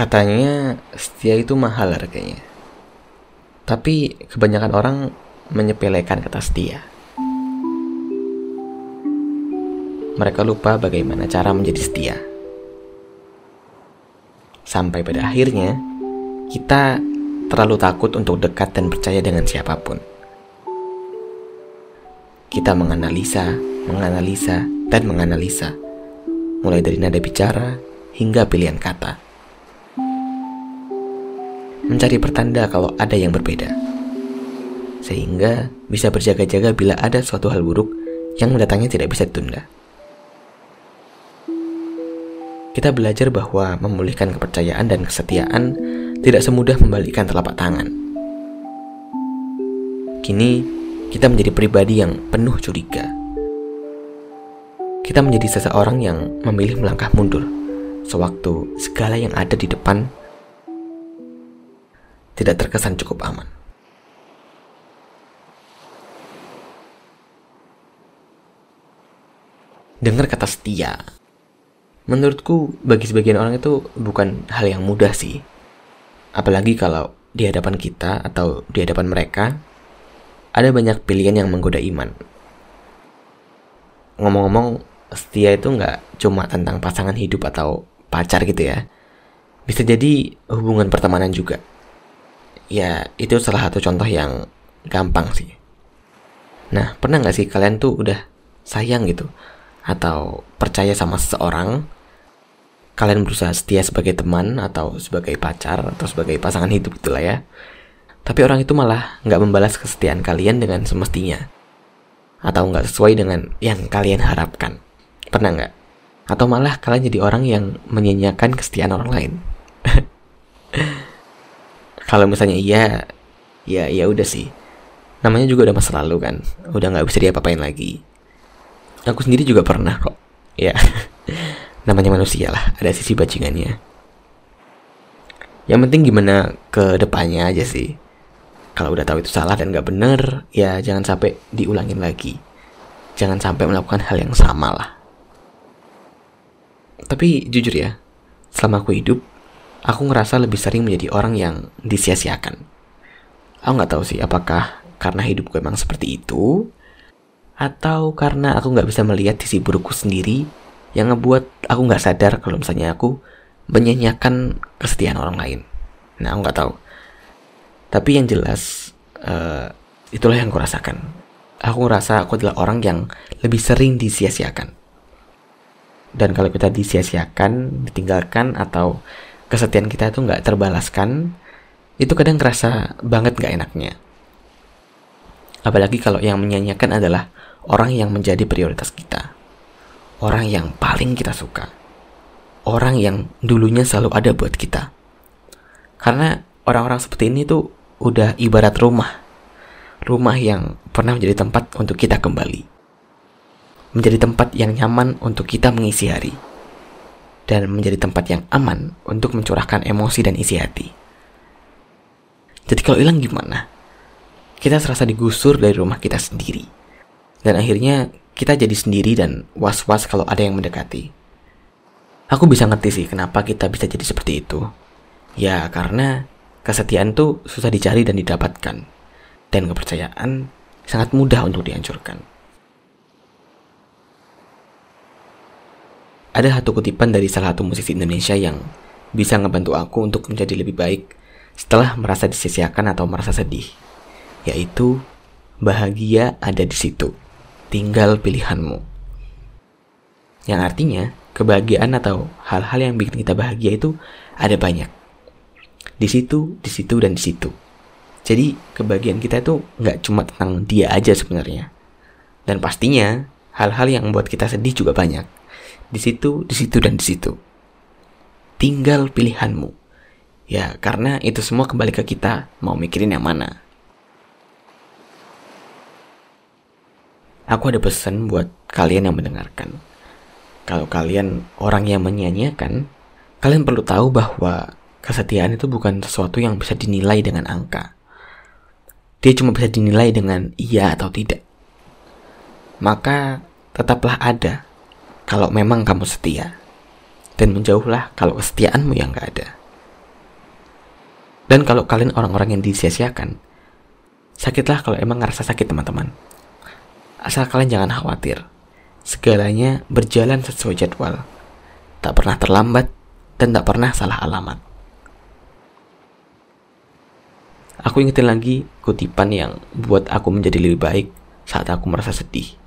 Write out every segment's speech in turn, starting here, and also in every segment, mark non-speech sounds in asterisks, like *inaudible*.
Katanya setia itu mahal harganya. Tapi kebanyakan orang menyepelekan kata setia. Mereka lupa bagaimana cara menjadi setia. Sampai pada akhirnya, kita terlalu takut untuk dekat dan percaya dengan siapa pun. Kita menganalisa, menganalisa, dan menganalisa, mulai dari nada bicara hingga pilihan kata. Mencari pertanda kalau ada yang berbeda, sehingga bisa berjaga-jaga bila ada suatu hal buruk yang mendatangnya tidak bisa ditunda. Kita belajar bahwa memulihkan kepercayaan dan kesetiaan tidak semudah membalikkan telapak tangan. Kini, kita menjadi pribadi yang penuh curiga. Kita menjadi seseorang yang memilih melangkah mundur sewaktu segala yang ada di depan tidak terkesan cukup aman. Dengar kata setia, menurutku bagi sebagian orang itu bukan hal yang mudah sih. Apalagi kalau di hadapan kita atau di hadapan mereka ada banyak pilihan yang menggoda iman. Ngomong-ngomong, setia itu nggak cuma tentang pasangan hidup atau pacar gitu ya. Bisa jadi hubungan pertemanan juga. Ya, itu salah satu contoh yang gampang sih. Nah, pernah nggak sih kalian tuh udah sayang gitu? Atau percaya sama seseorang kalian berusaha setia sebagai teman atau sebagai pacar atau sebagai pasangan hidup itulah ya. Tapi orang itu malah nggak membalas kesetiaan kalian dengan semestinya. Atau nggak sesuai dengan yang kalian harapkan. Pernah nggak? Atau malah kalian jadi orang yang menyanyiakan kesetiaan orang lain. *laughs* Kalau misalnya iya, ya ya udah sih. Namanya juga udah masa lalu kan. Udah nggak bisa diapa-apain lagi. Aku sendiri juga pernah kok. Ya. *laughs* namanya manusia lah ada sisi bajingannya yang penting gimana ke depannya aja sih kalau udah tahu itu salah dan gak bener ya jangan sampai diulangin lagi jangan sampai melakukan hal yang sama lah tapi jujur ya selama aku hidup aku ngerasa lebih sering menjadi orang yang disia-siakan aku nggak tahu sih apakah karena hidupku emang seperti itu atau karena aku nggak bisa melihat sisi burukku sendiri yang ngebuat aku nggak sadar kalau misalnya aku menyanyiakan kesetiaan orang lain. Nah, aku nggak tahu. Tapi yang jelas uh, itulah yang aku rasakan. Aku ngerasa aku adalah orang yang lebih sering disia-siakan. Dan kalau kita disia-siakan, ditinggalkan atau kesetiaan kita itu nggak terbalaskan, itu kadang ngerasa banget nggak enaknya. Apalagi kalau yang menyanyiakan adalah orang yang menjadi prioritas kita orang yang paling kita suka. Orang yang dulunya selalu ada buat kita. Karena orang-orang seperti ini tuh udah ibarat rumah. Rumah yang pernah menjadi tempat untuk kita kembali. Menjadi tempat yang nyaman untuk kita mengisi hari. Dan menjadi tempat yang aman untuk mencurahkan emosi dan isi hati. Jadi kalau hilang gimana? Kita serasa digusur dari rumah kita sendiri. Dan akhirnya kita jadi sendiri dan was-was kalau ada yang mendekati. Aku bisa ngerti sih kenapa kita bisa jadi seperti itu. Ya karena kesetiaan tuh susah dicari dan didapatkan. Dan kepercayaan sangat mudah untuk dihancurkan. Ada satu kutipan dari salah satu musisi Indonesia yang bisa ngebantu aku untuk menjadi lebih baik setelah merasa disisiakan atau merasa sedih. Yaitu, bahagia ada di situ tinggal pilihanmu. Yang artinya, kebahagiaan atau hal-hal yang bikin kita bahagia itu ada banyak. Di situ, di situ, dan di situ. Jadi, kebahagiaan kita itu nggak cuma tentang dia aja sebenarnya. Dan pastinya, hal-hal yang membuat kita sedih juga banyak. Di situ, di situ, dan di situ. Tinggal pilihanmu. Ya, karena itu semua kembali ke kita mau mikirin yang mana. Aku ada pesan buat kalian yang mendengarkan. Kalau kalian orang yang menyanyiakan, kalian perlu tahu bahwa kesetiaan itu bukan sesuatu yang bisa dinilai dengan angka. Dia cuma bisa dinilai dengan iya atau tidak. Maka tetaplah ada kalau memang kamu setia. Dan menjauhlah kalau kesetiaanmu yang gak ada. Dan kalau kalian orang-orang yang disia-siakan, sakitlah kalau emang ngerasa sakit teman-teman. Asal kalian jangan khawatir. Segalanya berjalan sesuai jadwal. Tak pernah terlambat dan tak pernah salah alamat. Aku ingetin lagi kutipan yang buat aku menjadi lebih baik saat aku merasa sedih.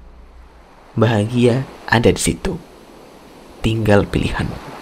Bahagia ada di situ. Tinggal pilihanmu.